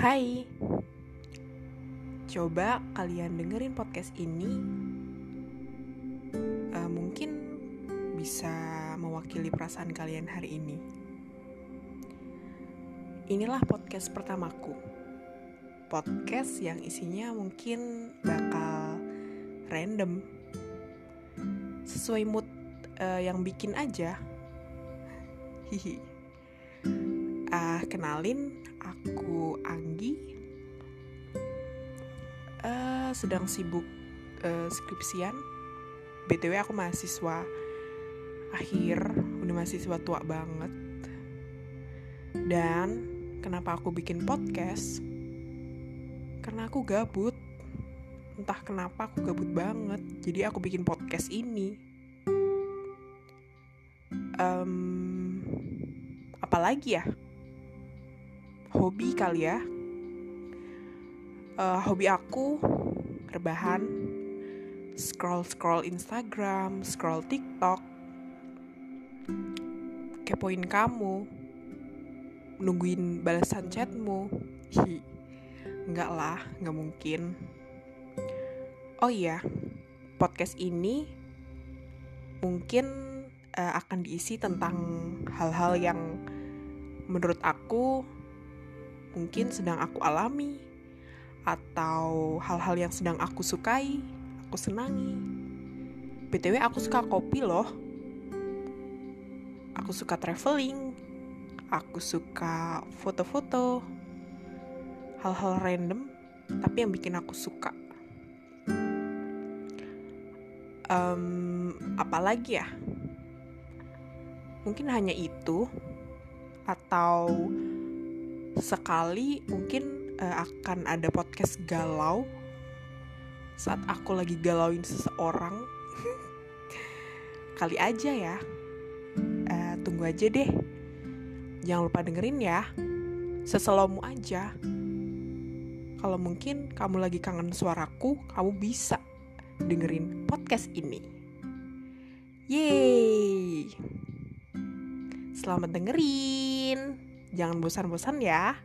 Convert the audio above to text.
Hai, coba kalian dengerin podcast ini. Uh, mungkin bisa mewakili perasaan kalian hari ini. Inilah podcast pertamaku. Podcast yang isinya mungkin bakal random, sesuai mood uh, yang bikin aja. Hihi. Uh, kenalin, aku Anggi. Uh, sedang sibuk uh, skripsian. BTW aku mahasiswa akhir, udah mahasiswa tua banget. Dan kenapa aku bikin podcast? Karena aku gabut. Entah kenapa aku gabut banget. Jadi aku bikin podcast ini. Um, apalagi ya? Hobi kali ya. Uh, hobi aku rebahan, scroll scroll Instagram, scroll TikTok, kepoin kamu, nungguin balasan chatmu. Hi, enggak lah, nggak mungkin. Oh iya, podcast ini mungkin uh, akan diisi tentang hal-hal yang menurut aku mungkin sedang aku alami atau hal-hal yang sedang aku sukai, aku senangi. BTW aku suka kopi loh. Aku suka traveling. Aku suka foto-foto. Hal-hal random tapi yang bikin aku suka. Um, apalagi ya? Mungkin hanya itu atau sekali mungkin uh, akan ada podcast galau saat aku lagi galauin seseorang. Kali aja ya. Uh, tunggu aja deh. Jangan lupa dengerin ya. Seselomu aja. Kalau mungkin kamu lagi kangen suaraku kamu bisa dengerin podcast ini. Yeay. Selamat dengerin Jangan bosan-bosan ya.